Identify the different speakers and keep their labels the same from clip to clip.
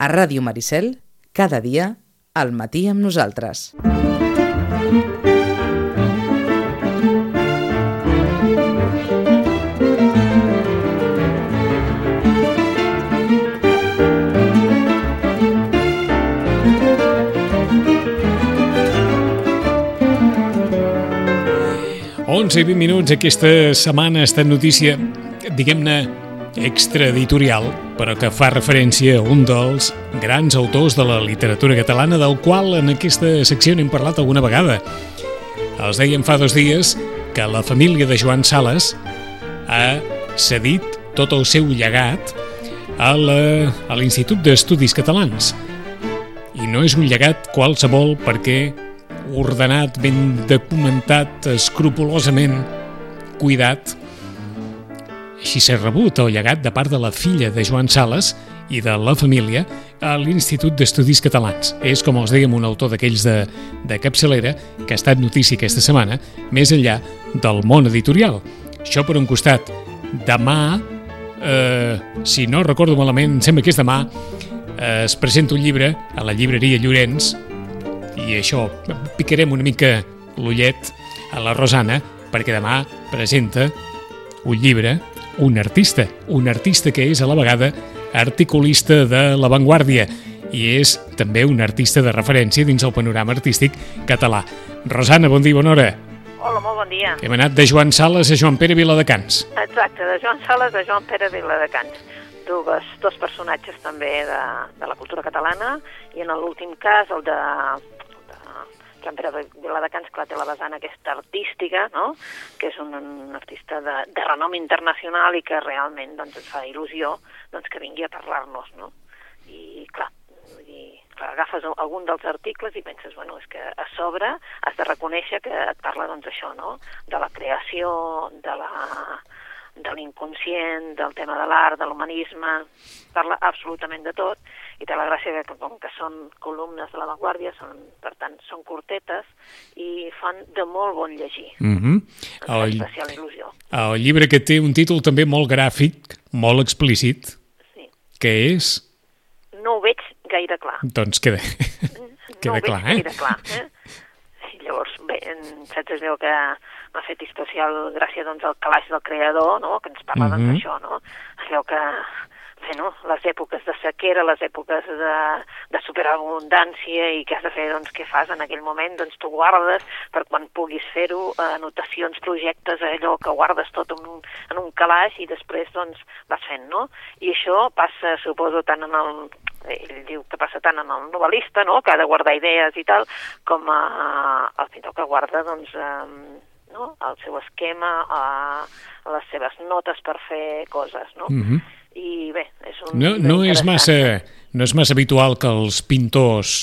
Speaker 1: A Ràdio Maricel, cada dia, al matí amb nosaltres.
Speaker 2: Onze i 20 minuts aquesta setmana està notícia, diguem-ne, extraeditorial, però que fa referència a un dels grans autors de la literatura catalana, del qual en aquesta secció n'hem parlat alguna vegada. Els dèiem fa dos dies que la família de Joan Sales ha cedit tot el seu llegat a l'Institut d'Estudis Catalans. I no és un llegat qualsevol perquè ordenat, ben documentat, escrupulosament cuidat, així s'ha rebut el llegat de part de la filla de Joan Sales i de la família a l'Institut d'Estudis Catalans. És, com els dèiem, un autor d'aquells de, de capçalera que ha estat notícia aquesta setmana, més enllà del món editorial. Això per un costat. Demà, eh, si no recordo malament, sembla que és demà, eh, es presenta un llibre a la llibreria Llorenç i això, picarem una mica l'ullet a la Rosana perquè demà presenta un llibre un artista, un artista que és a la vegada articulista de l'avantguàrdia i és també un artista de referència dins el panorama artístic català. Rosana, bon dia, bona hora.
Speaker 3: Hola, molt bon dia.
Speaker 2: Hem anat de Joan Sales a Joan Pere Viladecans.
Speaker 3: Exacte, de Joan Sales a Joan Pere Viladecans. Dues, dos personatges també de, de la cultura catalana i en l'últim cas el de Joan Pere Viladecans, clar, té la vessant aquesta artística, no? que és un, un artista de, de renom internacional i que realment doncs, ens fa il·lusió doncs, que vingui a parlar-nos. No? I, clar, dir, clar, agafes algun dels articles i penses, bueno, és que a sobre has de reconèixer que et parla doncs això, no? de la creació, de la de l'inconscient, del tema de l'art, de l'humanisme, parla absolutament de tot, i té la gràcia que com que són columnes de l'avantguàrdia, són, per tant, són curtetes i fan de molt bon llegir.
Speaker 2: Mm -hmm.
Speaker 3: el, especial il·lusió.
Speaker 2: El llibre que té un títol també molt gràfic, molt explícit,
Speaker 3: sí.
Speaker 2: que és...
Speaker 3: No ho veig gaire clar.
Speaker 2: Doncs queda, queda
Speaker 3: no
Speaker 2: clar,
Speaker 3: eh? gaire clar, eh? Bé, saps, es veu que m'ha fet especial gràcia doncs, al calaix del creador, no?, que ens parla mm -hmm. doncs, d'això, no? Es veu que fer no? les èpoques de sequera, les èpoques de, de superabundància i què has de fer, doncs què fas en aquell moment? Doncs tu guardes per quan puguis fer-ho, anotacions, projectes, allò que guardes tot en un, en un calaix i després doncs vas fent, no? I això passa, suposo, tant en el ell diu que passa tant en el novel·lista, no?, que ha de guardar idees i tal, com a, el pintor que guarda, doncs, eh, no? el seu esquema, eh, les seves notes per fer coses, no?
Speaker 2: Mm -hmm
Speaker 3: i bé, és un...
Speaker 2: No, no, és massa, no és massa habitual que els pintors,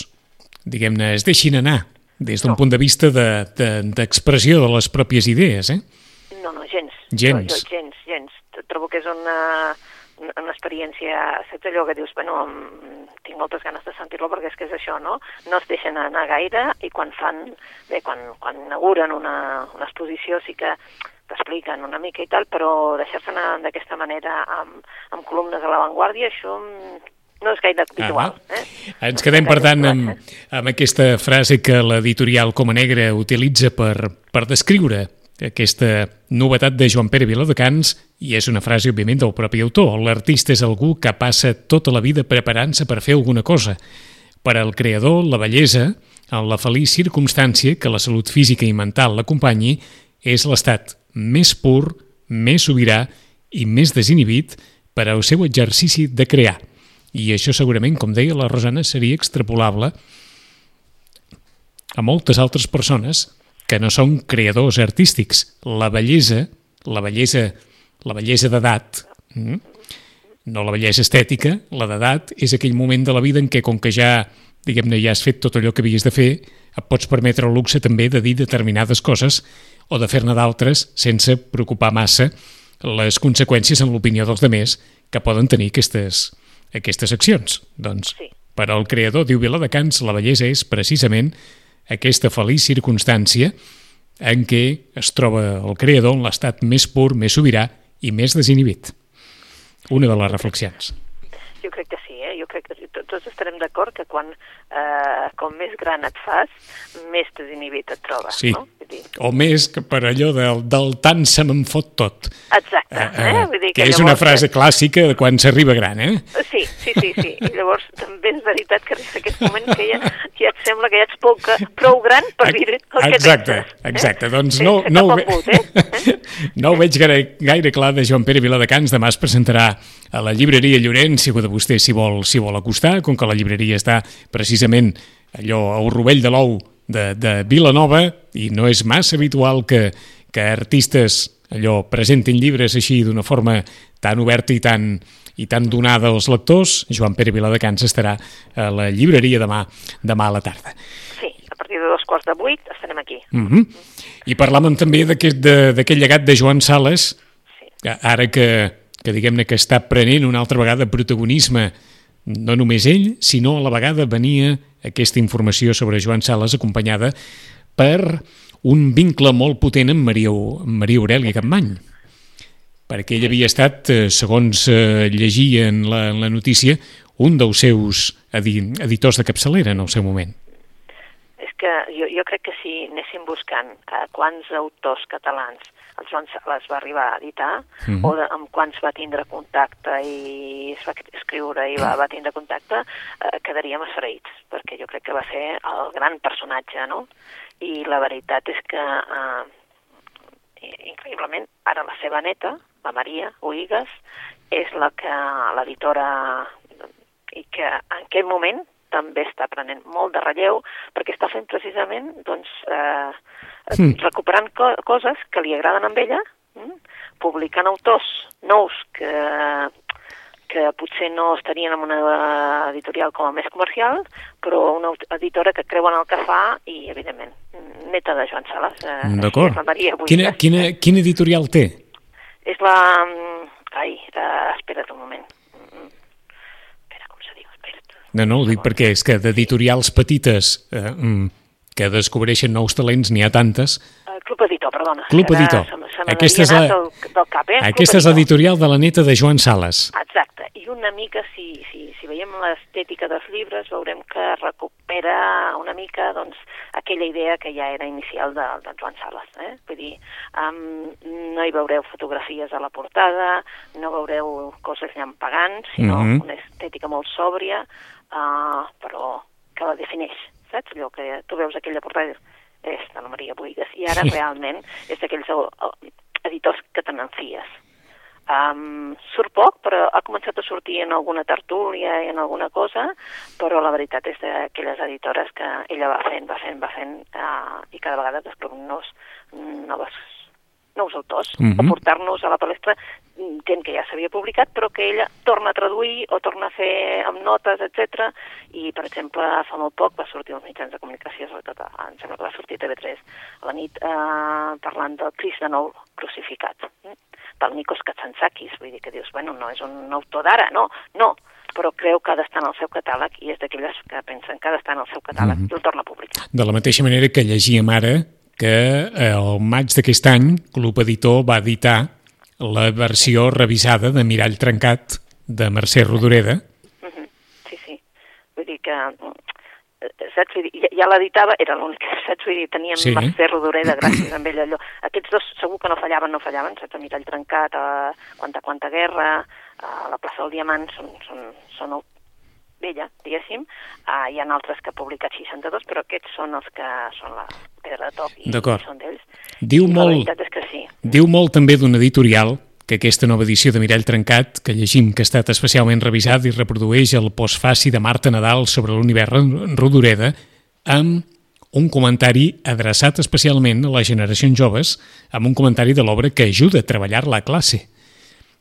Speaker 2: diguem-ne, es deixin anar des d'un no. punt de vista d'expressió de, de, de les pròpies idees, eh?
Speaker 3: No, no, gens.
Speaker 2: Gens.
Speaker 3: Jo, jo, gens, gens. Trobo que és una, una experiència, saps allò que dius, bueno, tinc moltes ganes de sentir-lo perquè és que és això, no? No es deixen anar gaire i quan fan, bé, quan, quan inauguren una, una exposició sí que t'expliquen una mica i tal, però deixar-se anar d'aquesta manera amb, amb columnes a l'avantguàrdia, això no és gaire habitual. Ah, eh?
Speaker 2: Ens quedem, per tant, amb, amb aquesta frase que l'editorial Coma Negra utilitza per, per descriure aquesta novetat de Joan Pere Viladecans i és una frase, òbviament, del propi autor. L'artista és algú que passa tota la vida preparant-se per fer alguna cosa. Per al creador, la bellesa, en la feliç circumstància que la salut física i mental l'acompanyi, és l'estat més pur, més sobirà i més desinhibit per al seu exercici de crear. I això segurament, com deia la Rosana, seria extrapolable a moltes altres persones que no són creadors artístics. La bellesa, la bellesa, la bellesa d'edat, mm, no la bellesa estètica, la d'edat, és aquell moment de la vida en què, com que ja, diguem-ne, ja has fet tot allò que havies de fer, et pots permetre el luxe també de dir determinades coses o de fer-ne d'altres sense preocupar massa les conseqüències en l'opinió dels demés que poden tenir aquestes, aquestes accions. Doncs,
Speaker 3: sí.
Speaker 2: per al creador, diu Viladecans, la bellesa és precisament aquesta feliç circumstància en què es troba el creador en l'estat més pur, més sobirà i més desinhibit. Una de les reflexions.
Speaker 3: Jo crec que sí, eh? jo crec que to- tots estarem d'acord que quan, eh, com més gran et fas, més desinhibit et trobes,
Speaker 2: Sí.
Speaker 3: no? Vull dir,
Speaker 2: O més que per allò del, del tant se me'n fot tot.
Speaker 3: exacte, eh? Vull dir
Speaker 2: que és una frase clàssica de quan s'arriba gran, eh?
Speaker 3: Sí, sí, sí, sí. I llavors també és veritat que arriba aquest moment que ja, ja et sembla que ja ets prou, prou gran per dir el que
Speaker 2: Exacte,
Speaker 3: penses.
Speaker 2: exacte. Doncs
Speaker 3: Sense
Speaker 2: no, no, ho ve...
Speaker 3: embut, eh?
Speaker 2: no ho veig gaire, gaire clar de Joan Pere Viladecans. Demà es presentarà a la llibreria Llorenç, si algú de vostè s'hi vol, s'hi vol acostar, com que la llibreria està precisament allò al rovell de l'ou de, de Vilanova i no és massa habitual que, que artistes allò presentin llibres així d'una forma tan oberta i tan, i tan donada als lectors. Joan Pere Viladecans estarà a la llibreria demà, demà a la tarda.
Speaker 3: Sí, a partir de dos quarts de vuit estarem aquí.
Speaker 2: Mm -hmm. I parlàvem també d'aquest llegat de Joan Sales,
Speaker 3: Sí.
Speaker 2: ara que, que diguem-ne que està prenent una altra vegada protagonisme, no només ell, sinó a la vegada venia aquesta informació sobre Joan Sales acompanyada per un vincle molt potent amb Maria, amb Maria Aurelia Campmany perquè ell havia estat, eh, segons eh, llegia en la, en la notícia, un dels seus edi editors de capçalera en el seu moment.
Speaker 3: Que jo, jo crec que si anéssim buscant eh, quants autors catalans el Joan Sales va arribar a editar,
Speaker 2: Mhm.
Speaker 3: o de, amb quants va tindre contacte i es va escriure i va, va tindre contacte, eh, quedaríem esfereïts, perquè jo crec que va ser el gran personatge, no? I la veritat és que, eh, increïblement, ara la seva neta, la Maria Uigues, és la que l'editora i que en aquell moment també està prenent molt de relleu perquè està fent precisament doncs, eh,
Speaker 2: Mm.
Speaker 3: recuperant co coses que li agraden amb ella, mm? publicant autors nous que, que potser no estarien en una editorial com a més comercial, però una editora que creu en el que fa i, evidentment, neta de Joan Sales. Eh,
Speaker 2: D'acord.
Speaker 3: Maria Buigas.
Speaker 2: Quina, quina, quina editorial té?
Speaker 3: És la... mm, Ai, uh, espera't un moment. Mm, Espera, com se diu? Espera't.
Speaker 2: No, no, ho dic perquè és que d'editorials petites eh, mm, que descobreixen nous talents n'hi ha tantes.
Speaker 3: Uh, Club Editor, perdona.
Speaker 2: Club Editor.
Speaker 3: Se, se
Speaker 2: Aquesta és la-
Speaker 3: del, del cap, eh?
Speaker 2: Aquesta és
Speaker 3: Editor.
Speaker 2: l'editorial de la neta de Joan Sales.
Speaker 3: Exacte, i una mica, si, si, si veiem l'estètica dels llibres, veurem que recupera una mica doncs, aquella idea que ja era inicial de, de Joan Sales. Eh? Vull dir, um, no hi veureu fotografies a la portada, no veureu coses llampegants, sinó
Speaker 2: Mhm.
Speaker 3: una estètica molt sòbria, uh, però que la defineix, saps? Allò que tu veus aquella portada és de la Maria Buigas, i ara
Speaker 2: Sí.
Speaker 3: realment és d'aquells editors que te n'enfies. Um, surt poc, però ha començat a sortir en alguna tertúlia i en alguna cosa, però la veritat és d'aquelles editores que ella va fent, va fent, va fent, uh, i cada vegada descobrint nous, noves, nous autors,
Speaker 2: Mhm.
Speaker 3: o portar-nos a la palestra mm, gent que ja s'havia publicat, però que ella torna a traduir o torna a fer amb notes, etc. I, per exemple, fa molt poc va sortir als mitjans de comunicació, sobretot, a- em sembla que va sortir a TV3, a la nit, eh, parlant del Cris de nou crucificat. Mm? del Nikos Katsansakis, vull dir que dius, bueno, no és un autor d'ara, no, no, però creu que ha d'estar en el seu catàleg i és d'aquelles que pensen que ha d'estar en el seu catàleg
Speaker 2: Mhm.
Speaker 3: i el torna a publicar.
Speaker 2: De la mateixa manera que llegíem ara que eh, el maig d'aquest any Club Editor va editar la versió revisada de Mirall Trencat de Mercè Rodoreda.
Speaker 3: Sí, sí. Vull dir que eh, saps? Vull dir, ja, ja l'editava, era l'única, saps? Vull dir, teníem
Speaker 2: Sí.
Speaker 3: Mercè Rodoreda, gràcies a ell, allò. Aquests dos segur que no fallaven, no fallaven, saps? A Mirall Trencat, a Quanta Quanta Guerra, a la plaça del Diamant, són, són, són vella, diguéssim. Uh, hi ha altres que ha publicat 62, però aquests són els que són la pedra de toc i, són d'ells.
Speaker 2: Diu
Speaker 3: I
Speaker 2: molt-
Speaker 3: La veritat és que sí.
Speaker 2: Diu molt també d'un editorial que aquesta nova edició de Mirall Trencat, que llegim que ha estat especialment revisat i reprodueix el postfaci de Marta Nadal sobre l'univers Rodoreda, amb un comentari adreçat especialment a les generacions joves, amb un comentari de l'obra que ajuda a treballar la classe.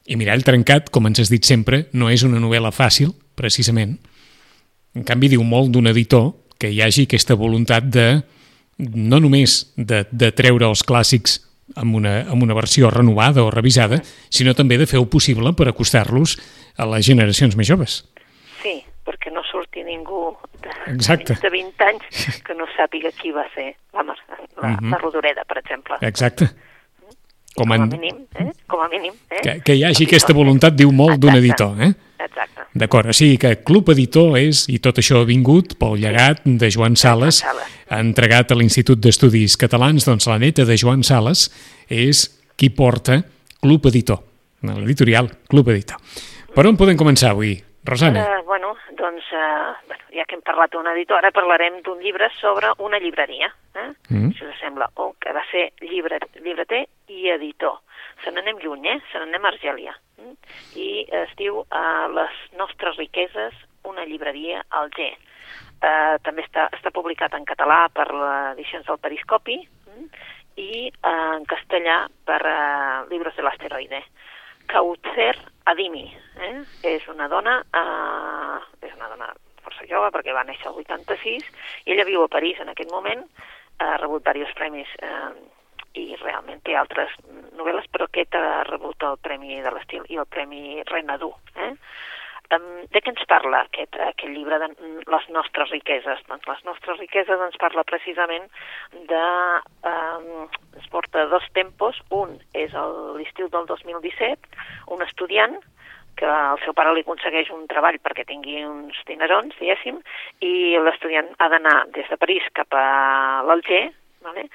Speaker 2: I Mirall Trencat, com ens has dit sempre, no és una novel·la fàcil, precisament. En canvi, diu molt d'un editor que hi hagi aquesta voluntat de no només de, de treure els clàssics amb una, amb una versió renovada o revisada, sinó també de fer-ho possible per acostar-los a les generacions més joves.
Speaker 3: Sí, perquè no surti ningú de,
Speaker 2: Exacte.
Speaker 3: de 20 anys que no sàpiga qui va ser la, Mar- la,
Speaker 2: Mhm.
Speaker 3: la Rodoreda, per exemple.
Speaker 2: Exacte. Com,
Speaker 3: com a mínim, eh? Com a mínim, eh?
Speaker 2: que, que hi hagi aquesta voluntat diu molt d'un editor. Eh?
Speaker 3: Exacte.
Speaker 2: D'acord, o sigui que Club Editor és, i tot això ha vingut pel llegat de Joan Sales,
Speaker 3: Sales.
Speaker 2: entregat a l'Institut d'Estudis Catalans, doncs la neta de Joan Sales és qui porta Club Editor, l'editorial Club Editor. Per on podem començar avui, Rosana?
Speaker 3: Uh, bueno, doncs, uh, bueno, ja que hem parlat d'una editor, ara parlarem d'un llibre sobre una llibreria, eh?
Speaker 2: Mm.
Speaker 3: si us sembla, o que va ser llibre, llibreter i editor. Se n'anem lluny, eh? Se n'anem a Argèlia. Mm? I es diu uh, Les nostres riqueses, una llibreria al G. Uh, també està, està publicat en català per les edicions del Periscopi mm? i uh, en castellà per uh, Libros de l'Asteroide. Kautzer Adimi, eh? és una dona, eh, és una dona força jove perquè va néixer el 86 i ella viu a París en aquest moment, ha rebut diversos premis eh, i realment té altres novel·les, però aquest ha rebut el Premi de l'Estil i el Premi Renadú. Eh? De què ens parla aquest, aquest llibre de les nostres riqueses? Doncs les nostres riqueses ens parla precisament de... Um, ens porta dos tempos. Un és l'estiu del 2017, un estudiant que el seu pare li aconsegueix un treball perquè tingui uns dinerons, diguéssim, i l'estudiant ha d'anar des de París cap a l'Alger, vale?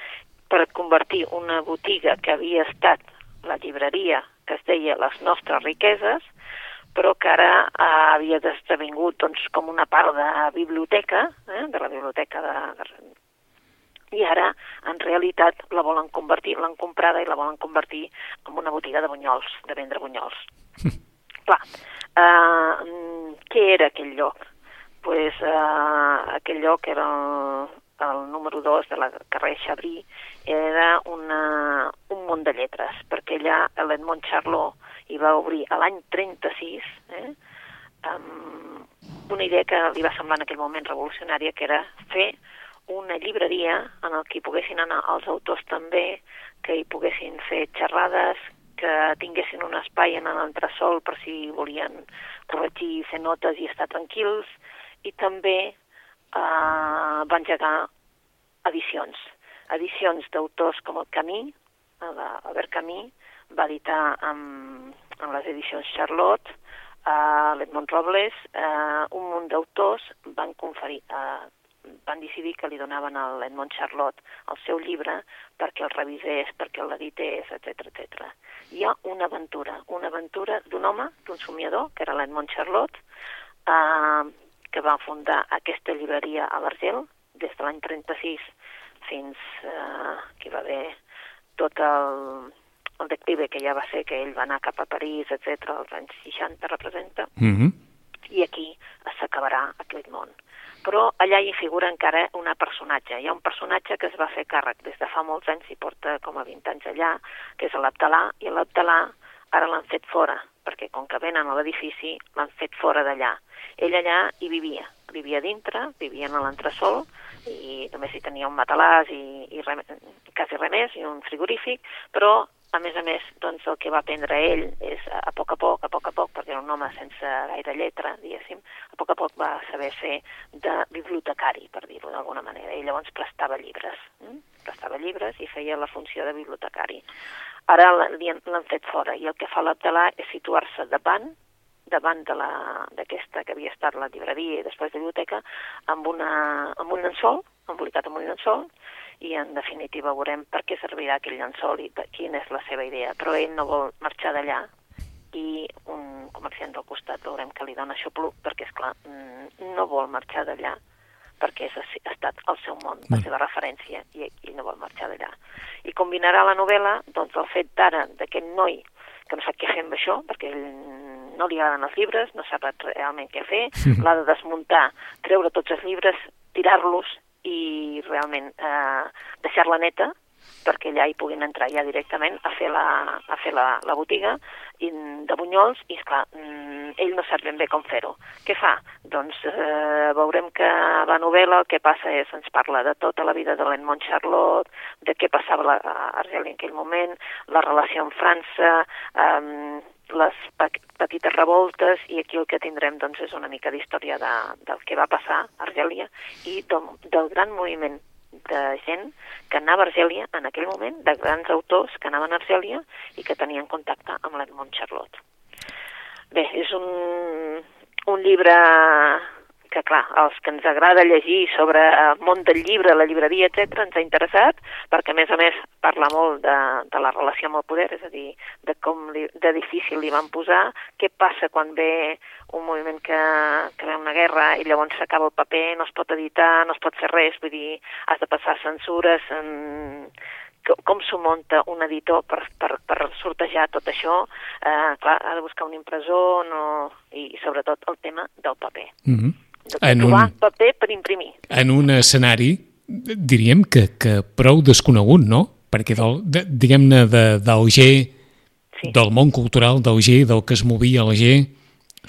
Speaker 3: per convertir una botiga que havia estat la llibreria que es deia Les nostres riqueses, però que ara eh, havia esdevingut doncs, com una part de biblioteca, eh, de la biblioteca de, de... I ara, en realitat, la volen convertir, l'han comprada i la volen convertir en una botiga de bunyols, de vendre bunyols. Clar, eh, què era aquell lloc? pues, eh, aquell lloc era el, el número 2 de la carrer Xabrí, era una, un munt de lletres, perquè allà l'Edmond Charlot hi va obrir a l'any 36 eh, amb una idea que li va semblar en aquell moment revolucionària, que era fer una llibreria en el que hi poguessin anar els autors també, que hi poguessin fer xerrades, que tinguessin un espai en l'entresol per si volien corregir, fer notes i estar tranquils, i també eh, va engegar edicions. Edicions d'autors com el Camí, eh, Albert Camí, va editar amb, amb les edicions Charlotte, eh, l'Edmond Robles, eh, un munt d'autors van conferir, eh, van decidir que li donaven a l'Edmond Charlotte el seu llibre perquè el revisés, perquè l'edités, etc etc. Hi ha una aventura, una aventura d'un home, d'un somiador, que era l'Edmond Charlotte, eh, que va fundar aquesta llibreria a l'Argel des de l'any 36 fins eh, que va haver tot el, el declive que ja va ser que ell va anar cap a París, etc als anys 60 representa,
Speaker 2: Mm -hmm.
Speaker 3: i aquí s'acabarà aquest món. Però allà hi figura encara una personatge. Hi ha un personatge que es va fer càrrec des de fa molts anys, i porta com a 20 anys allà, que és l'Abdalà, i l'Abdalà ara l'han fet fora, perquè com que venen a l'edifici, l'han fet fora d'allà. Ell allà hi vivia, vivia dintre, vivia en l'entresol, i només hi tenia un matalàs i, i re, quasi res més, i un frigorífic, però a més a més, doncs el que va aprendre ell és a, poc a poc, a poc a poc, perquè era un home sense gaire lletra, diguéssim, a poc a poc va saber fer de bibliotecari, per dir-ho d'alguna manera, i llavors prestava llibres, hm? prestava llibres i feia la funció de bibliotecari. Ara l'han fet fora, i el que fa l'Abdalà és situar-se davant davant la- d'aquesta que havia estat la llibreria i després de biblioteca, amb, una, amb un llençol, embolicat amb un llençol, i en definitiva veurem per què servirà aquell llençol i per, quina és la seva idea. Però ell no vol marxar d'allà i un comerciant del costat veurem que li dona xupluc perquè, és clar, no vol marxar d'allà perquè és, ha estat el seu món, la
Speaker 2: Mm.
Speaker 3: seva referència, i ell no vol marxar d'allà. I combinarà la novel·la doncs, el fet d'ara d'aquest noi que no sap què fer amb això, perquè ell no li agraden els llibres, no sap realment què fer, l'ha de desmuntar, treure tots els llibres, tirar-los i realment eh, deixar-la neta perquè allà hi puguin entrar ja directament a fer la, a fer la, la botiga de bunyols i, esclar, mm, ell no sap ben bé com fer-ho. Què fa? Doncs eh, veurem que la novel·la el que passa és, ens parla de tota la vida de l'Edmond Charlotte, de què passava la- a Argèlia en aquell moment, la relació amb França, eh, les pe- petites revoltes i aquí el que tindrem doncs, és una mica d'història de, del que va passar a Argèlia i del, del gran moviment de gent que anava a Argèlia en aquell moment, de grans autors que anaven a Argèlia i que tenien contacte amb l'Edmond Charlotte. Bé, és un, un llibre que, clar, els que ens agrada llegir sobre el món del llibre, la llibreria, etc ens ha interessat, perquè, a més a més, parla molt de, de la relació amb el poder, és a dir, de com li, de difícil li van posar, què passa quan ve un moviment que, que ve una guerra i llavors s'acaba el paper, no es pot editar, no es pot fer res, vull dir, has de passar censures, en, com s'ho munta un editor per, per, per sortejar tot això, eh, clar, ha de buscar un impressor no, i, i sobretot el tema del paper.
Speaker 2: Mm -hmm.
Speaker 3: De trobar un, paper per imprimir.
Speaker 2: En un escenari, diríem que, que prou desconegut, no? Perquè, del, de, diguem-ne, de, d'Alger, sí. del món cultural d'Alger, del que es movia a Alger,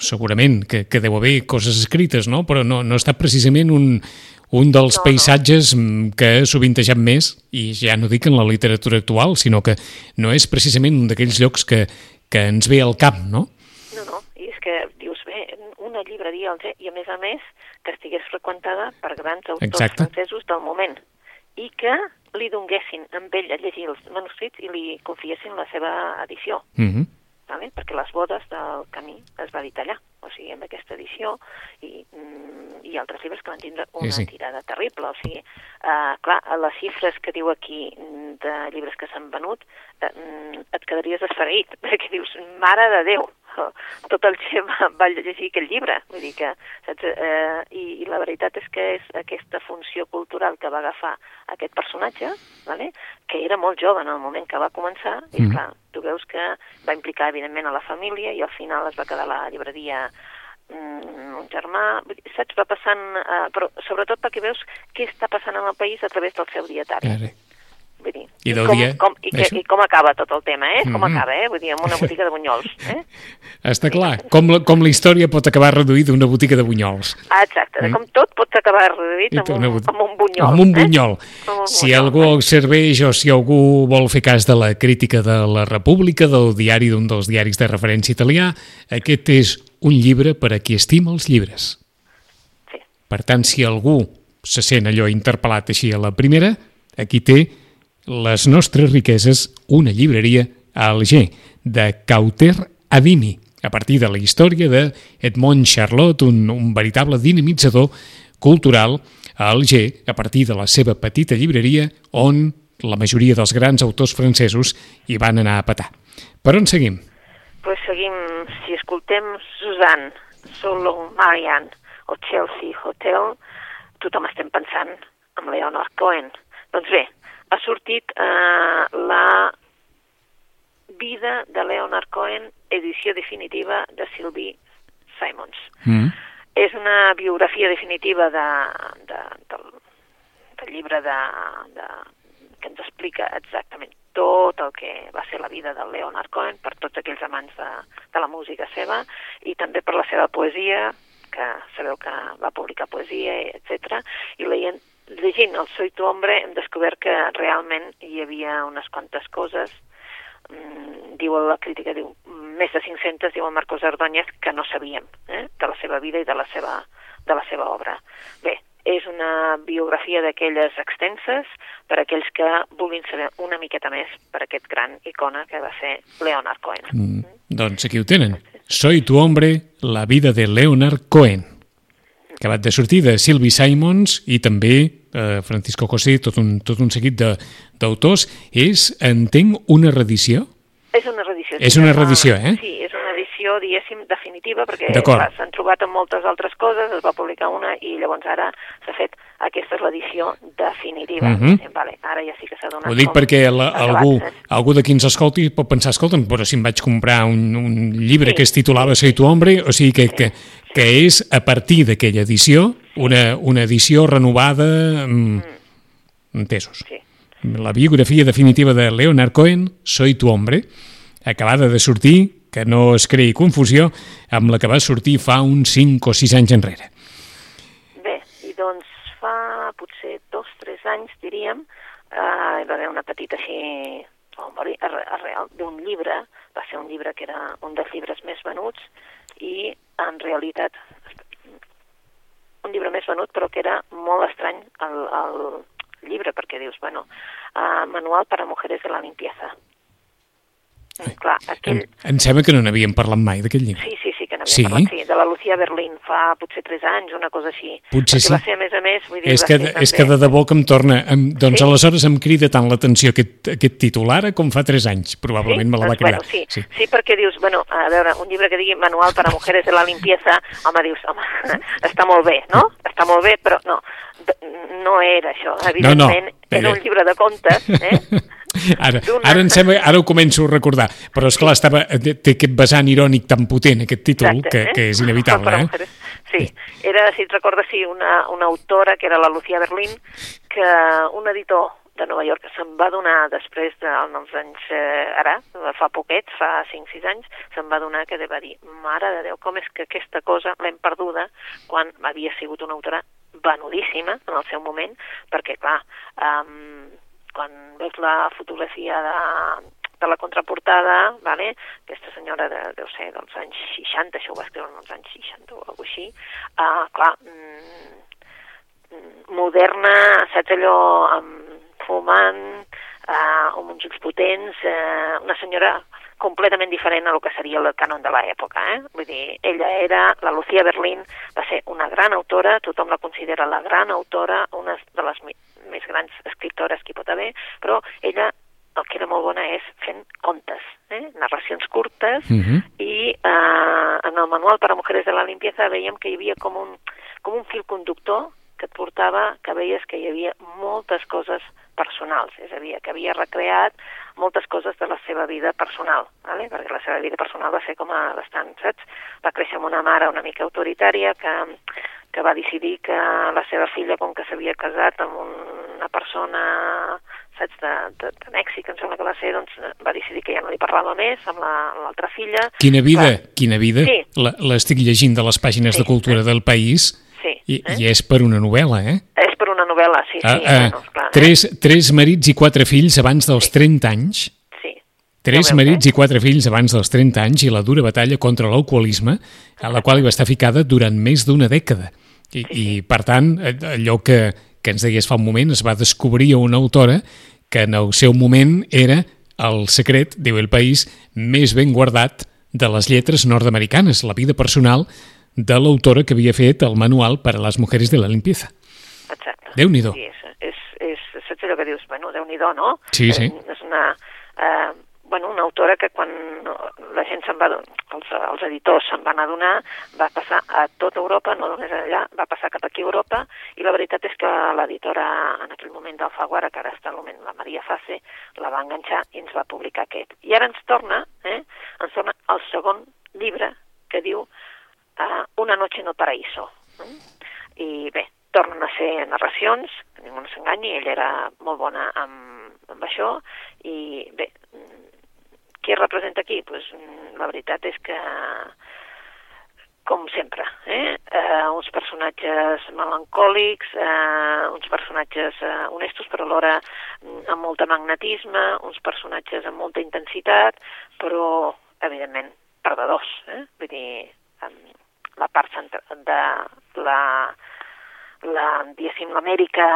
Speaker 2: segurament que, que deu haver coses escrites, no? Però no, no està precisament un, un dels no, paisatges no. que ha sovintejat més, i ja no dic en la literatura actual, sinó que no és precisament un d'aquells llocs que, que ens ve al cap, no,
Speaker 3: i és que dius, bé, una llibreria, i a més a més que estigués freqüentada per grans autors Exacte. francesos del moment, i que li donguessin amb ell a llegir els manuscrits i li confiessin la seva edició. Mm -hmm. vale? perquè les bodes del camí es va editar allà o sigui, amb aquesta edició, i, mm, i altres llibres que van tindre una sí, sí. tirada terrible. O sigui, uh, clar, les xifres que diu aquí de llibres que s'han venut, uh, et quedaries esfereït, perquè dius, mare de Déu, tot el que va, va llegir aquell llibre. Vull dir que, saps? Eh, i, I la veritat és que és aquesta funció cultural que va agafar aquest personatge, vale? que era molt jove en el moment que va començar, mm. i clar, tu veus que va implicar evidentment a la família i al final es va quedar la llibreria mm, un germà, saps, va passant, eh, però sobretot perquè veus què està passant en el país a través del seu dietari. Claro. Vull dir, I, com, dia, com, i, que, I com acaba tot el tema, eh? Com mm -hmm. acaba, eh? Vull dir, amb una botiga de bunyols, eh?
Speaker 2: Està clar, com la, com la història pot acabar reduïda a una botiga de bunyols.
Speaker 3: Ah, exacte, mm. com tot pot acabar reduït amb un, amb un bunyol.
Speaker 2: Amb un bunyol. Eh? Amb un si bunyol, algú eh? serveix o si algú vol fer cas de la crítica de la República, del diari d'un dels diaris de referència italià, aquest és un llibre per a qui estima els llibres.
Speaker 3: Sí.
Speaker 2: Per tant, si algú se sent allò interpel·lat així a la primera, aquí té les nostres riqueses, una llibreria a Alger, de Cauter Adini, a partir de la història de Edmond Charlotte, un, un veritable dinamitzador cultural a Alger, a partir de la seva petita llibreria, on la majoria dels grans autors francesos hi van anar a petar. Per on seguim?
Speaker 3: Pues seguim, si escoltem Suzanne, Solo Marianne o Chelsea Hotel, tothom estem pensant en Leonard Cohen. Doncs bé, ha sortit eh, la vida de Leonard Cohen, edició definitiva de Sylvie Simons. Mm. És una biografia definitiva de, de, del, del llibre de, de, que ens explica exactament tot el que va ser la vida del Leonard Cohen per tots aquells amants de, de la música seva i també per la seva poesia, que sabeu que va publicar poesia, etc. I leient llegint el Soy tu hombre hem descobert que realment hi havia unes quantes coses mm, diu la crítica, diu més de 500, diu el Marcos Ardóñez, que no sabíem eh, de la seva vida i de la seva, de la seva obra. Bé, és una biografia d'aquelles extenses per aquells que vulguin saber una miqueta més per aquest gran icona que va ser Leonard Cohen. Mm,
Speaker 2: doncs aquí ho tenen. Soy tu hombre, la vida de Leonard Cohen acabat de sortir de Sylvie Simons i també eh, Francisco José, tot un, tot un seguit d'autors. És, entenc, una reedició?
Speaker 3: És una reedició.
Speaker 2: És una reedició, eh?
Speaker 3: Sí, edició, diguéssim, definitiva, perquè s'han trobat amb moltes altres coses, es va publicar una i llavors ara s'ha fet aquesta és l'edició definitiva. Mhm. -huh. vale, ara ja sí que s'ha donat...
Speaker 2: Ho dic perquè la, algú, algú de qui ens escolti pot pensar, escolta'm, però si em vaig comprar un, un llibre sí. que es titulava Soy tu hombre, o sigui que, sí. que, que és a partir d'aquella edició, una, una edició renovada... Mm, entesos. Sí. La biografia definitiva de Leonard Cohen, Soy tu hombre, acabada de sortir, que no es creï confusió, amb la que va sortir fa uns 5 o 6 anys enrere
Speaker 3: fa potser dos, tres anys, diríem, eh, hi va haver una petita així, arreal d'un llibre, va ser un llibre que era un dels llibres més venuts i en realitat un llibre més venut però que era molt estrany el, el llibre perquè dius, bueno, uh, manual per a mujeres de la limpieza.
Speaker 2: Clar, aquell... Em, em sembla que no n'havíem parlat mai d'aquest llibre.
Speaker 3: Sí, sí, sí que n'havíem
Speaker 2: Sí?
Speaker 3: parlat, sí, de la Lucía Berlín, fa potser 3 anys, una cosa així.
Speaker 2: Potser
Speaker 3: Perquè
Speaker 2: sí.
Speaker 3: va ser, a més a més, vull dir,
Speaker 2: És que,
Speaker 3: ser
Speaker 2: és que de debò que em torna... Em, doncs
Speaker 3: Sí?
Speaker 2: aleshores em crida tant l'atenció aquest, aquest titular com fa 3 anys. Probablement me la va
Speaker 3: doncs,
Speaker 2: cridar.
Speaker 3: Bueno, sí,
Speaker 2: sí.
Speaker 3: sí. sí, perquè dius, bueno, a veure, un llibre que digui Manual para mujeres de la limpieza, home, dius, home, està molt bé, no? Està molt bé, però no, no era això. Evidentment,
Speaker 2: no,
Speaker 3: era
Speaker 2: eh.
Speaker 3: un llibre de contes, eh?
Speaker 2: Ara, ara, em sembla, ara ho començo a recordar, però és clar, estava, té aquest vessant irònic tan potent, aquest títol, que, que és inevitable. Eh?
Speaker 3: Sí, era, si et recordes, sí, una, una autora que era la Lucía Berlín, que un editor de Nova York se'n va donar després dels anys, eh, ara, fa poquets, fa 5-6 anys, se'n va donar que va dir, mare de Déu, com és que aquesta cosa l'hem perduda quan havia sigut una autora venudíssima en el seu moment, perquè, clar, um, quan veus la fotografia de, de la contraportada, vale? aquesta senyora de, deu ser dels anys 60, això ho va escriure els anys 60 o alguna així, uh, clar, mm, mm, moderna, saps allò, amb fumant, uh, amb uns ulls potents, uh, una senyora completament diferent a lo que seria el canon de l'època. Eh? Vull dir, ella era, la Lucía Berlín, va ser una gran autora, tothom la considera la gran autora, una de les més grans escriptores que hi pot haver, però ella el que era molt bona és fent contes, eh? narracions curtes,
Speaker 2: Mhm.
Speaker 3: i eh, en el manual per a mujeres de la limpieza veiem que hi havia com un, com un fil conductor que et portava, que veies que hi havia moltes coses personals, és a dir, que havia recreat moltes coses de la seva vida personal, ¿vale? perquè la seva vida personal va ser com a bastant, saps? Va créixer amb una mare una mica autoritària que, que va decidir que la seva filla, com que s'havia casat amb una persona saps, de, de, de Mèxic, em sembla que va ser, doncs va decidir que ja no li parlava més amb la- l'altra filla.
Speaker 2: Quina vida,
Speaker 3: Clar,
Speaker 2: quina vida.
Speaker 3: Sí.
Speaker 2: La- L'estic llegint de les pàgines
Speaker 3: Sí.
Speaker 2: de cultura del país
Speaker 3: Sí,
Speaker 2: i,
Speaker 3: eh?
Speaker 2: i és per una novel·la, eh?
Speaker 3: És una novel·la, sí, sí.
Speaker 2: Ah, ah,
Speaker 3: bueno, esclar,
Speaker 2: tres, tres marits i quatre fills abans dels 30 anys.
Speaker 3: eh? Sí.
Speaker 2: Tres
Speaker 3: veus,
Speaker 2: marits
Speaker 3: eh?
Speaker 2: i quatre fills abans dels 30 anys i la dura batalla contra l'alcoholisme, a la qual hi va estar ficada durant més d'una dècada. I, I, per tant, eh, allò que, que ens deies fa un moment, es va descobrir una autora que en el seu moment era el secret, diu el país, més ben guardat de les lletres nord-americanes, la vida personal de l'autora que havia fet el manual per a les mujeres de la limpieza.
Speaker 3: Exacte.
Speaker 2: Déu-n'hi-do.
Speaker 3: Sí, és, és, és, saps allò que dius? Bueno, Déu-n'hi-do, no?
Speaker 2: Sí, sí.
Speaker 3: És, és una, eh, bueno, una autora que quan la gent se'n va els, els editors se'n van adonar, va passar a tota Europa, no només allà, va passar cap aquí a Europa, i la veritat és que l'editora en aquell moment d'Alfaguara, que ara està al moment la Maria Fase, la va enganxar i ens va publicar aquest. I ara ens torna, eh, ens torna el segon llibre que diu uh, Una noche en el paraíso. Mm? I bé, tornen a ser narracions, que ningú no s'enganyi, ella era molt bona amb, amb això, i bé, qui representa aquí? Pues, mm, la veritat és que com sempre, eh? eh uns personatges melancòlics, eh, uns personatges eh, honestos però alhora mm, amb molt de magnetisme, uns personatges amb molta intensitat, però evidentment perdedors, eh? vull dir, em, la part de la, la diguéssim, l'Amèrica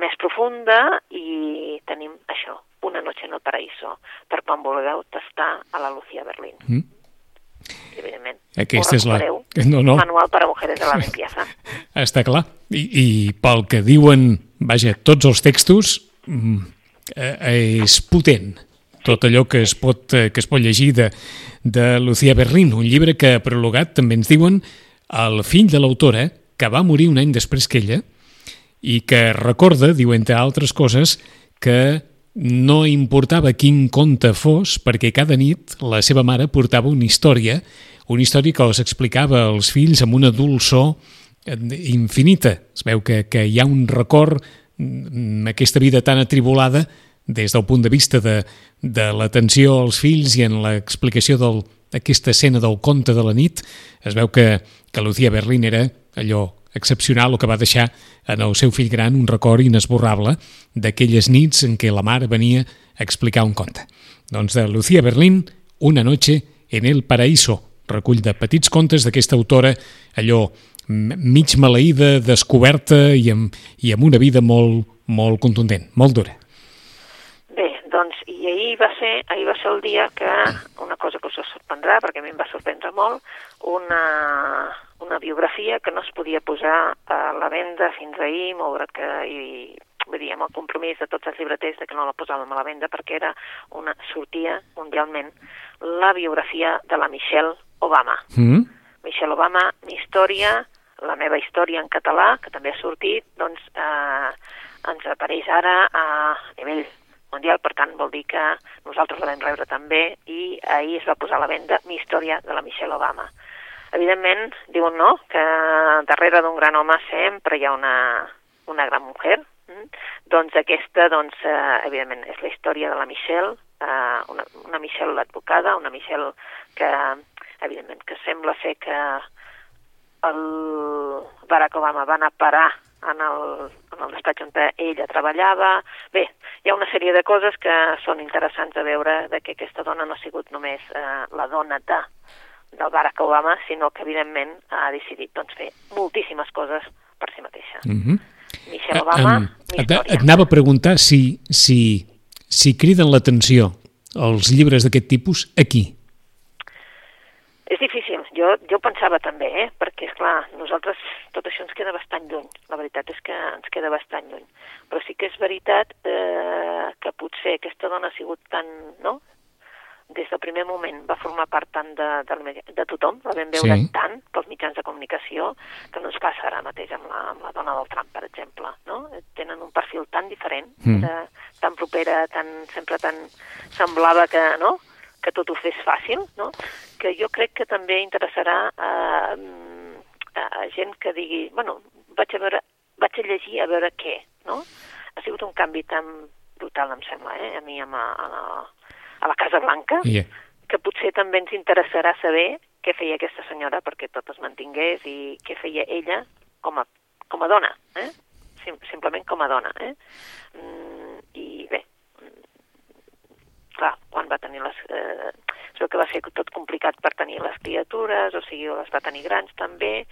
Speaker 3: més profunda i tenim això, una noche en el paraíso, per quan vulgueu tastar a la Lucía Berlín.
Speaker 2: Mm.
Speaker 3: I, evidentment,
Speaker 2: Aquesta és la-. No, no.
Speaker 3: Manual per a mujeres de la limpieza.
Speaker 2: Està clar. I, I pel que diuen, vaja, tots els textos, mm, eh, és potent tot allò que es pot, eh, que es pot llegir de, de Lucía Berlín, un llibre que ha prologat, també ens diuen, el fill de l'autora, que va morir un any després que ella, i que recorda, diu entre altres coses, que no importava quin conte fos, perquè cada nit la seva mare portava una història, una història que els explicava als fills amb una dolçor infinita. Es veu que, que hi ha un record aquesta vida tan atribulada des del punt de vista de, de l'atenció als fills i en l'explicació d'aquesta escena del conte de la nit, es veu que, que Lucía Berlín era allò excepcional, el que va deixar en el seu fill gran un record inesborrable d'aquelles nits en què la mare venia a explicar un conte. Doncs de Lucía Berlín, Una noche en el paraíso, recull de petits contes d'aquesta autora, allò mig maleïda, descoberta i amb, i amb una vida molt, molt contundent, molt dura.
Speaker 3: Doncs, i ahir va ser, ahir va ser el dia que, una cosa que us sorprendrà, perquè a mi em va sorprendre molt, una, una biografia que no es podia posar a la venda fins ahir, malgrat que hi, vull dir, amb el compromís de tots els llibreters de que no la posàvem a la venda perquè era una, sortia mundialment la biografia de la Michelle Obama.
Speaker 2: Mm?
Speaker 3: Michelle Obama, mi història, la meva història en català, que també ha sortit, doncs eh, ens apareix ara a nivell mundial, per tant vol dir que nosaltres la vam rebre també i ahir es va posar a la venda mi història de la Michelle Obama. Evidentment, diuen no, que darrere d'un gran home sempre hi ha una, una gran mujer, mm? doncs aquesta, doncs, eh, evidentment, és la història de la Michelle, eh, una, una Michelle advocada, una Michelle que, evidentment, que sembla ser que el Barack Obama va anar a parar en el, en el despatx on ella treballava. Bé, hi ha una sèrie de coses que són interessants de veure de que aquesta dona no ha sigut només eh, la dona de, del Barack Obama, sinó que evidentment ha decidit doncs, fer moltíssimes coses per si mateixa.
Speaker 2: Mm -hmm.
Speaker 3: Michelle Obama,
Speaker 2: um,
Speaker 3: mi
Speaker 2: et, et anava a preguntar si, si, si criden l'atenció els llibres d'aquest tipus aquí.
Speaker 3: És difícil, jo, jo pensava també, eh? perquè, és clar nosaltres tot això ens queda bastant lluny, la veritat és que ens queda bastant lluny, però sí que és veritat eh, que potser aquesta dona ha sigut tan, no?, des del primer moment va formar part tant de, de, de tothom, la vam veure
Speaker 2: Sí.
Speaker 3: tant pels mitjans de comunicació, que no ens passa ara mateix amb la, amb la dona del Trump, per exemple, no? Tenen un perfil tan diferent,
Speaker 2: mm.
Speaker 3: de, tan propera, tan, sempre tan semblava que, no?, que tot ho fes fàcil, no? Que jo crec que també interessarà a, a gent que digui, bueno, vaig a, veure, vaig a llegir a veure què, no? Ha sigut un canvi tan brutal, em sembla, eh? a mi amb, a, a, la, a la Casa Blanca,
Speaker 2: Yeah.
Speaker 3: que potser també ens interessarà saber què feia aquesta senyora perquè tot es mantingués i què feia ella com a, com a dona, eh? Sim, simplement com a dona. Eh? Mm, clar, quan va tenir les... Eh, es veu que va ser tot complicat per tenir les criatures, o sigui, les va tenir grans també,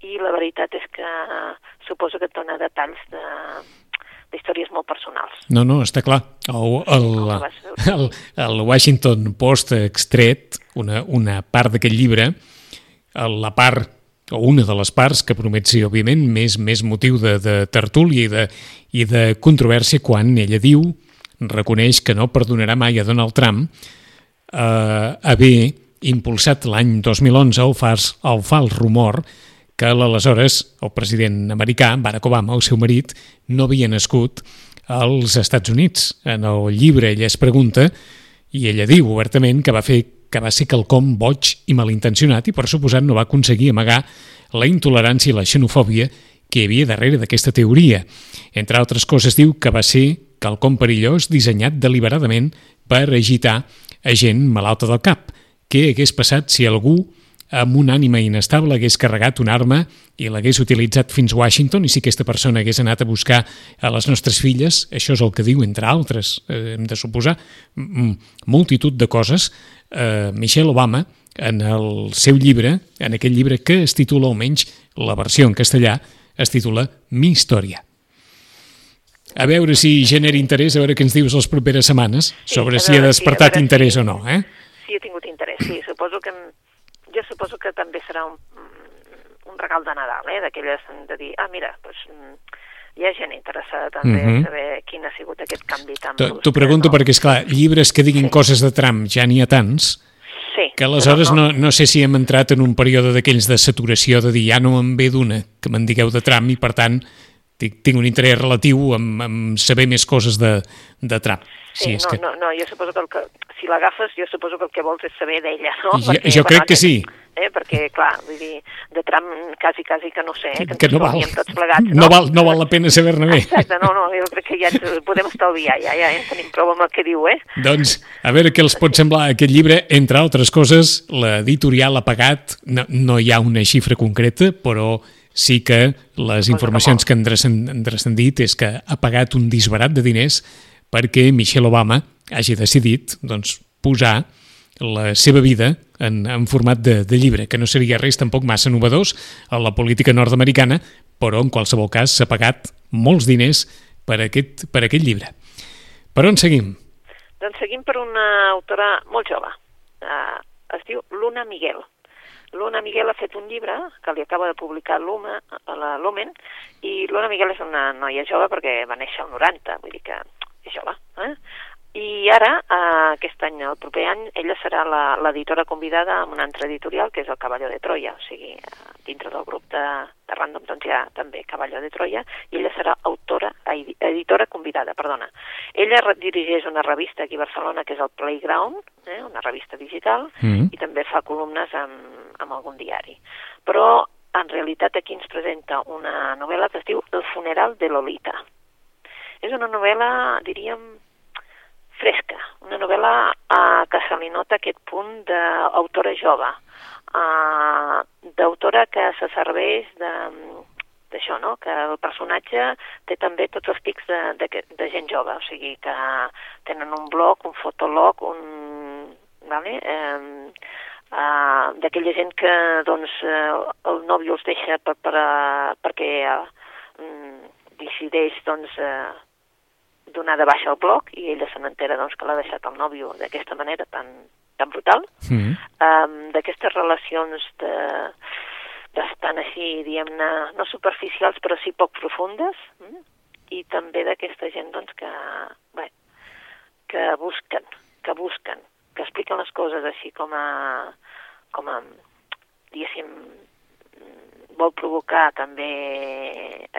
Speaker 3: i la veritat és que eh, suposo que et dona detalls de d'històries molt personals.
Speaker 2: No, no, està clar. El, el, el, el Washington Post ha extret una, una part d'aquest llibre, la part o una de les parts que promet ser, òbviament, més, més motiu de, de tertúlia i de, i de controvèrsia quan ella diu, reconeix que no perdonarà mai a Donald Trump eh, haver impulsat l'any 2011 el fals, el fals rumor que l'aleshores el president americà, Barack Obama, el seu marit, no havia nascut als Estats Units. En el llibre ella es pregunta i ella diu obertament que va fer que va ser quelcom boig i malintencionat i per suposat no va aconseguir amagar la intolerància i la xenofòbia que hi havia darrere d'aquesta teoria. Entre altres coses diu que va ser quelcom perillós dissenyat deliberadament per agitar a gent malalta del cap. Què hagués passat si algú amb una ànima inestable hagués carregat una arma i l'hagués utilitzat fins a Washington i si aquesta persona hagués anat a buscar a les nostres filles, això és el que diu, entre altres, eh, hem de suposar, multitud de coses, eh, Michelle Obama, en el seu llibre, en aquell llibre que es titula, almenys la versió en castellà, es titula Mi història. A veure si genera interès, a veure què ens dius les properes setmanes,
Speaker 3: Sí,
Speaker 2: sobre
Speaker 3: a
Speaker 2: si ha
Speaker 3: si-
Speaker 2: despertat
Speaker 3: veure
Speaker 2: interès
Speaker 3: si-
Speaker 2: o no, eh?
Speaker 3: Sí, he tingut interès, sí, suposo que... Jo suposo que també serà un, un regal de Nadal, eh, d'aquelles de dir, ah, mira, doncs, hi ha gent interessada també
Speaker 2: Mhm.
Speaker 3: a saber quin ha sigut aquest canvi tan brusc.
Speaker 2: t'ho pregunto
Speaker 3: no?
Speaker 2: perquè, és clar, llibres que diguin
Speaker 3: Sí.
Speaker 2: coses de Trump ja n'hi ha tants,
Speaker 3: Sí,
Speaker 2: que aleshores
Speaker 3: però
Speaker 2: no, no sé si hem entrat en un període d'aquells de saturació de dir ja no me'n ve d'una que me'n digueu de Trump i per tant tinc, tinc un interès relatiu en, en saber més coses de, de Trump.
Speaker 3: Sí,
Speaker 2: és
Speaker 3: no,
Speaker 2: que...
Speaker 3: no, no, jo suposo que, el que si l'agafes, jo suposo que el que vols és saber d'ella, no?
Speaker 2: Jo- jo crec que sí.
Speaker 3: Eh, perquè, clar, vull dir, de Trump quasi, quasi que no sé, eh, que,
Speaker 2: que no val,
Speaker 3: tots plegats, no?
Speaker 2: no, val, no val la pena saber-ne bé.
Speaker 3: Exacte, no, no, jo crec que ja ens podem estalviar, ja, ja en tenim prou amb el que diu, eh?
Speaker 2: Doncs, a veure què els pot semblar aquest llibre. Entre altres coses, l'editorial ha pagat, no, no hi ha una xifra concreta, però sí que les informacions que han transcend- han transcendit és que ha pagat un disbarat de diners perquè Michelle Obama hagi decidit doncs, posar la seva vida en, en format de, de llibre, que no seria res tampoc massa novedós a la política nord-americana, però en qualsevol cas s'ha pagat molts diners per aquest, per aquest llibre. Per on seguim?
Speaker 3: Doncs seguim per una autora molt jove. Uh, es diu Luna Miguel. Luna Miguel ha fet un llibre que li acaba de publicar Luma, la Lumen, i Luna Miguel és una noia jove perquè va néixer al 90, vull dir que és jove. Eh? I ara, eh, aquest any, el proper any, ella serà l'editora convidada en una altra editorial, que és el Cavalló de Troia, o sigui, eh, dintre del grup de, de Random, doncs hi ha també Cavalló de Troia, i ella serà autora, editora convidada, perdona. Ella dirigeix una revista aquí a Barcelona, que és el Playground, eh, una revista digital, mm -hmm. i també fa columnes amb, amb algun diari. Però, en realitat, aquí ens presenta una novel·la que es diu El funeral de Lolita. És una novel·la, diríem, fresca, una novel·la eh, que se li nota aquest punt d'autora jove, eh, d'autora que se serveix de d'això, no? que el personatge té també tots els tics de, de, de gent jove, o sigui que tenen un blog, un fotolog, un... Vale? Eh, uh, d'aquella gent que doncs, el nòvio els deixa per, per, perquè uh, decideix doncs, uh, donar de baixa el blog i ella se n'entera doncs, que l'ha deixat el nòvio d'aquesta manera tan, tan brutal. Mm. Um, D'aquestes relacions de bastant així, diguem-ne, no superficials però sí poc profundes mm? i també d'aquesta gent doncs, que, bé, que busquen, que busquen, que expliquen les coses així com a, com a diguéssim, vol provocar també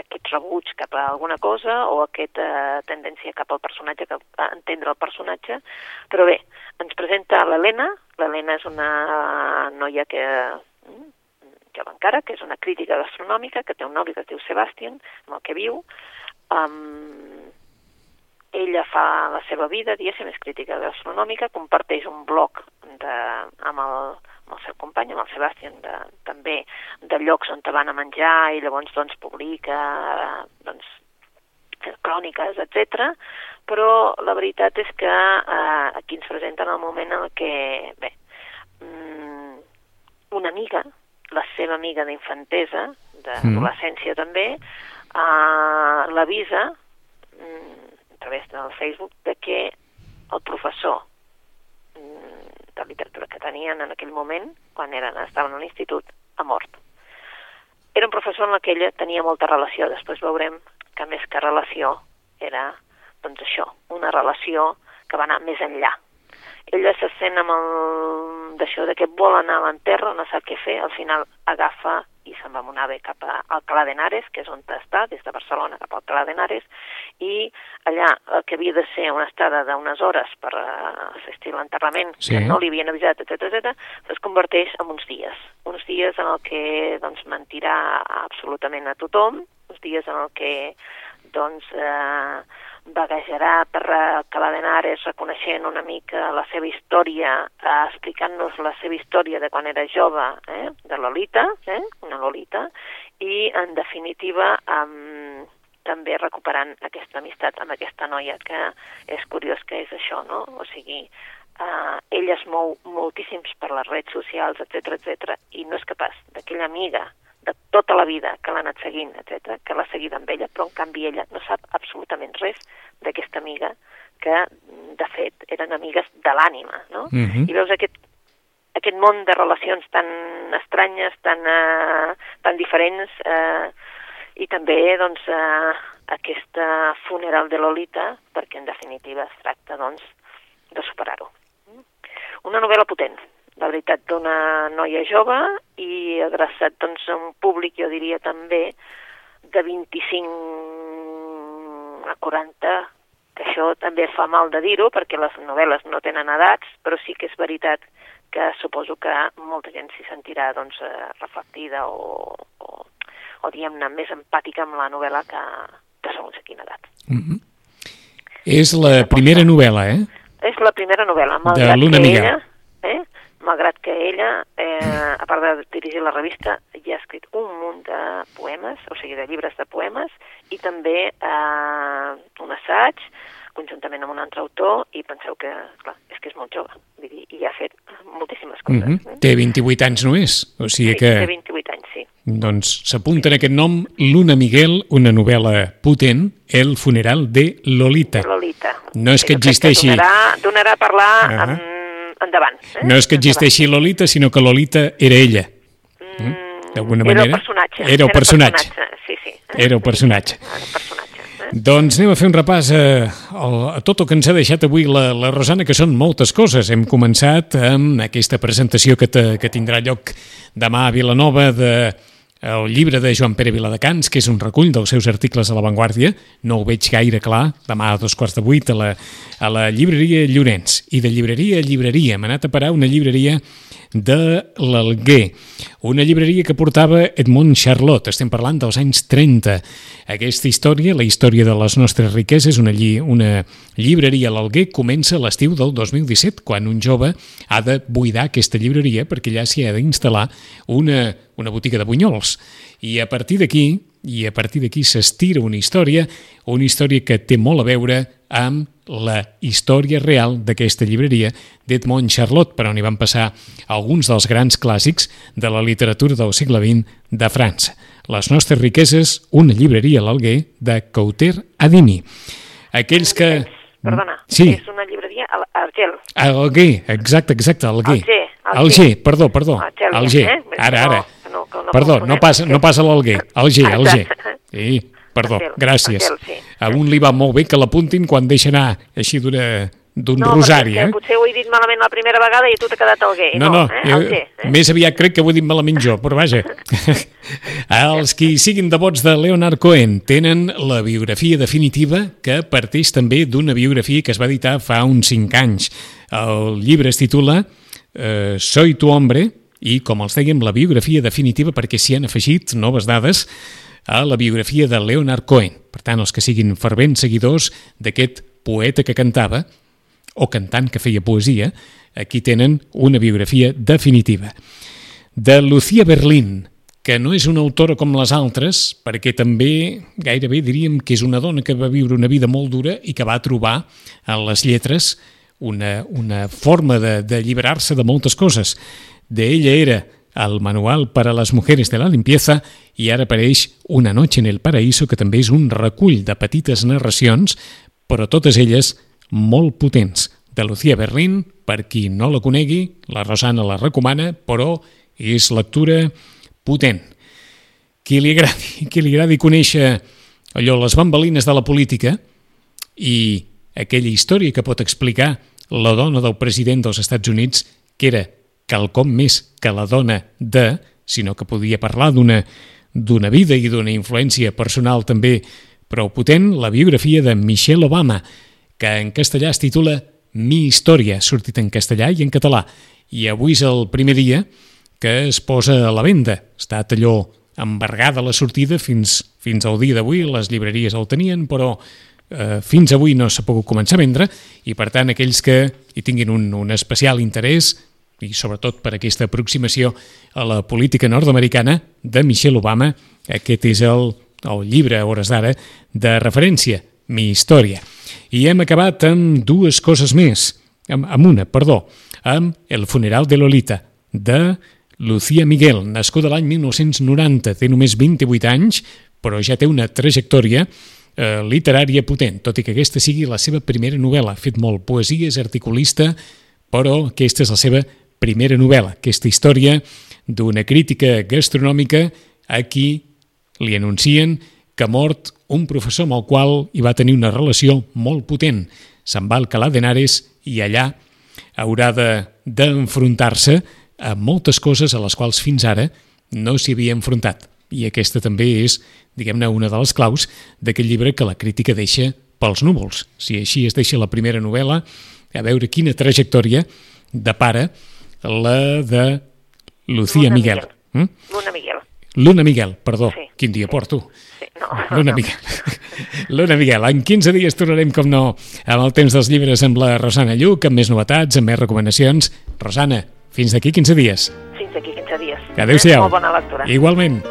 Speaker 3: aquest rebuig cap a alguna cosa o aquesta tendència cap al personatge, cap a entendre el personatge. Però bé, ens presenta l'Helena. L'Helena és una noia que que encara, que és una crítica gastronòmica, que té un nòvio que es diu Sebastian, amb el que viu. Um, ella fa la seva vida, diguéssim, és crítica gastronòmica, comparteix un blog de, amb el amb el seu company, amb el Sebastián, de, també de llocs on te van a menjar i llavors doncs publica doncs, cròniques, etc. Però la veritat és que eh, aquí ens presenten el moment en què, bé, mm, una amiga, la seva amiga d'infantesa, d'adolescència mm. també, eh, l'avisa mm, través del Facebook de que el professor de literatura que tenien en aquell moment, quan eren, estaven a l'institut, ha mort. Era un professor el que ella tenia molta relació, després veurem que més que relació era, doncs això, una relació que va anar més enllà. Ella se sent amb el d'això de que vol anar a l'enterra, no sap què fer, al final agafa i se'n va amb un ave cap a Alcalà d'Henares, que és on està, des de Barcelona cap a Alcalà d'Henares, i allà el que havia de ser una estada d'unes hores per uh, assistir a l'enterrament, sí. que no li havien avisat, etc etc, es converteix en uns dies. Uns dies en el que doncs, mentirà absolutament a tothom, uns dies en el que doncs, eh, vaguejarà per Calà d'Henares reconeixent una mica la seva història, eh, explicant-nos la seva història de quan era jove, eh, de Lolita, eh, una Lolita, i en definitiva amb, també recuperant aquesta amistat amb aquesta noia que és curiós que és això, no? O sigui, eh, ella es mou moltíssims per les redes socials, etc etc i no és capaç d'aquella amiga de tota la vida que l'ha anat seguint, etc, que l'ha seguit amb ella, però en canvi ella no sap absolutament res d'aquesta amiga que, de fet, eren amigues de l'ànima, no? Mhm. -huh. I veus aquest, aquest món de relacions tan estranyes, tan, uh, tan diferents, uh, i també, doncs, uh, aquesta funeral de Lolita, perquè en definitiva es tracta, doncs, de superar-ho. Una novel·la potent, la veritat, d'una noia jove i adreçat doncs, a un públic, jo diria també, de 25 a 40, que això també fa mal de dir-ho perquè les novel·les no tenen edats, però sí que és veritat que suposo que molta gent s'hi sentirà doncs, eh, reflectida o, o, o diguem-ne, més empàtica amb la novel·la que, que segons a quina edat. Mm -hmm.
Speaker 2: És la primera novel·la, eh?
Speaker 3: És la primera novel·la, malgrat de Luna que ella, eh, malgrat que ella, eh, a part de dirigir la revista, ja ha escrit un munt de poemes, o sigui, de llibres de poemes, i també eh, un assaig, conjuntament amb un altre autor, i penseu que, clar, és que és molt jove, i, i ha fet moltíssimes coses. Mm -hmm.
Speaker 2: eh? Té 28 anys només, o sigui
Speaker 3: sí,
Speaker 2: que...
Speaker 3: té 28 anys, sí.
Speaker 2: Doncs s'apunta en aquest nom Luna Miguel, una novel·la potent, El funeral de Lolita.
Speaker 3: Lolita.
Speaker 2: No és que existeixi...
Speaker 3: Donarà, donarà a parlar
Speaker 2: Ah.
Speaker 3: en, endavant. Eh?
Speaker 2: No és que existeixi Lolita, sinó que Lolita era ella. Mm? D'alguna
Speaker 3: Era
Speaker 2: manera.
Speaker 3: el personatge.
Speaker 2: Era el personatge.
Speaker 3: Sí, sí.
Speaker 2: Era el personatge.
Speaker 3: Era el personatge. Eh?
Speaker 2: Doncs anem a fer un repàs a, a, a tot el que ens ha deixat avui la, la Rosana, que són moltes coses. Hem començat amb aquesta presentació que, te, que tindrà lloc demà a Vilanova de el llibre de Joan Pere Viladecans, que és un recull dels seus articles a La Vanguardia. No ho veig gaire clar, demà a dos quarts de vuit a la, a la llibreria Llorenç. I de llibreria a llibreria hem anat a parar una llibreria de l'Alguer, una llibreria que portava Edmond Charlotte, estem parlant dels anys 30. Aquesta història, la història de les nostres riqueses, una, lli una llibreria a l'Alguer, comença l'estiu del 2017, quan un jove ha de buidar aquesta llibreria perquè allà s'hi ha d'instal·lar una, una botiga de bunyols. I a partir d'aquí, i a partir d'aquí s'estira una història, una història que té molt a veure amb la història real d'aquesta llibreria d'Edmond Charlotte, per on hi van passar alguns dels grans clàssics de la literatura del segle XX de França. Les nostres riqueses, una llibreria a l'Alguer de Couter Adini. Aquells que...
Speaker 3: Perdona,
Speaker 2: Sí.
Speaker 3: és una llibreria a a Argel.
Speaker 2: A Alguer, exacte, exacte, Alguer.
Speaker 3: Alger, Alger.
Speaker 2: Alger, perdó, perdó.
Speaker 3: Alger,
Speaker 2: Alger,
Speaker 3: eh?
Speaker 2: ara,
Speaker 3: no-
Speaker 2: ara.
Speaker 3: no- que no
Speaker 2: Perdó, no passa, no passa l'Alguer. Alger, Alger. Sí, perdó,
Speaker 3: Alger,
Speaker 2: gràcies.
Speaker 3: Alger, sí.
Speaker 2: A un li va molt bé que l'apuntin quan deixa anar així d'una d'un
Speaker 3: No,
Speaker 2: rosari,
Speaker 3: perquè
Speaker 2: eh?
Speaker 3: potser ho he dit malament la primera vegada i tu t'ha quedat Alger.
Speaker 2: No, no,
Speaker 3: eh?
Speaker 2: jo,
Speaker 3: Alger, eh?
Speaker 2: més aviat crec que ho he dit malament jo, però vaja. Els qui siguin devots de Leonard Cohen tenen la biografia definitiva que parteix també d'una biografia que es va editar fa uns 5 anys. El llibre es titula eh, Soy tu hombre i, com els dèiem, la biografia definitiva perquè s'hi han afegit noves dades a la biografia de Leonard Cohen. Per tant, els que siguin fervents seguidors d'aquest poeta que cantava, o cantant que feia poesia, aquí tenen una biografia definitiva. De Lucía Berlín, que no és una autora com les altres, perquè també gairebé diríem que és una dona que va viure una vida molt dura i que va trobar en les lletres una, una forma d'alliberar-se de, de moltes coses. D'ella era el Manual para las mujeres de la limpieza i ara apareix Una noche en el paraíso, que també és un recull de petites narracions, però totes elles molt potents. De Lucía Berlín, per qui no la conegui, la Rosana la recomana, però és lectura potent. Qui li agradi, qui li agradi conèixer allò, les bambalines de la política i aquella història que pot explicar la dona del president dels Estats Units, que era quelcom més que la dona de, sinó que podia parlar d'una d'una vida i d'una influència personal també prou potent, la biografia de Michelle Obama, que en castellà es titula Mi història, sortit en castellà i en català. I avui és el primer dia que es posa a la venda. Estat allò embargada la sortida fins, fins al dia d'avui, les llibreries el tenien, però eh, fins avui no s'ha pogut començar a vendre i per tant aquells que hi tinguin un, un especial interès i sobretot per aquesta aproximació a la política nord-americana de Michelle Obama, aquest és el, el llibre a hores d'ara de referència, Mi història. I hem acabat amb dues coses més, amb, amb una, perdó, amb El funeral de Lolita, de Lucía Miguel, nascuda l'any 1990, té només 28 anys, però ja té una trajectòria eh, literària potent, tot i que aquesta sigui la seva primera novel·la. Ha fet molt poesia, és articulista, però aquesta és la seva primera novel·la, aquesta història d'una crítica gastronòmica a qui li anuncien que ha mort un professor amb el qual hi va tenir una relació molt potent. Se'n va al Calà d'Henares i allà haurà de- d'enfrontar-se a moltes coses a les quals fins ara no s'hi havia enfrontat. I aquesta també és, diguem-ne, una de les claus d'aquest llibre que la crítica deixa pels núvols. Si així es deixa la primera novel·la, a veure quina trajectòria depara la de Lucía
Speaker 3: Luna
Speaker 2: Miguel. Mm?
Speaker 3: Luna Miguel.
Speaker 2: Luna Miguel, perdó.
Speaker 3: Sí,
Speaker 2: Quin dia porto?
Speaker 3: Sí, no.
Speaker 2: Luna Miguel. Luna Miguel, en 15 dies tornarem, com no, amb el temps dels llibres amb la Rosana Lluc, amb més novetats, amb més recomanacions. Rosana, fins d'aquí 15 dies.
Speaker 3: Fins aquí 15 dies.
Speaker 2: Adéu-siau.
Speaker 3: Molt bona lectura.
Speaker 2: Igualment.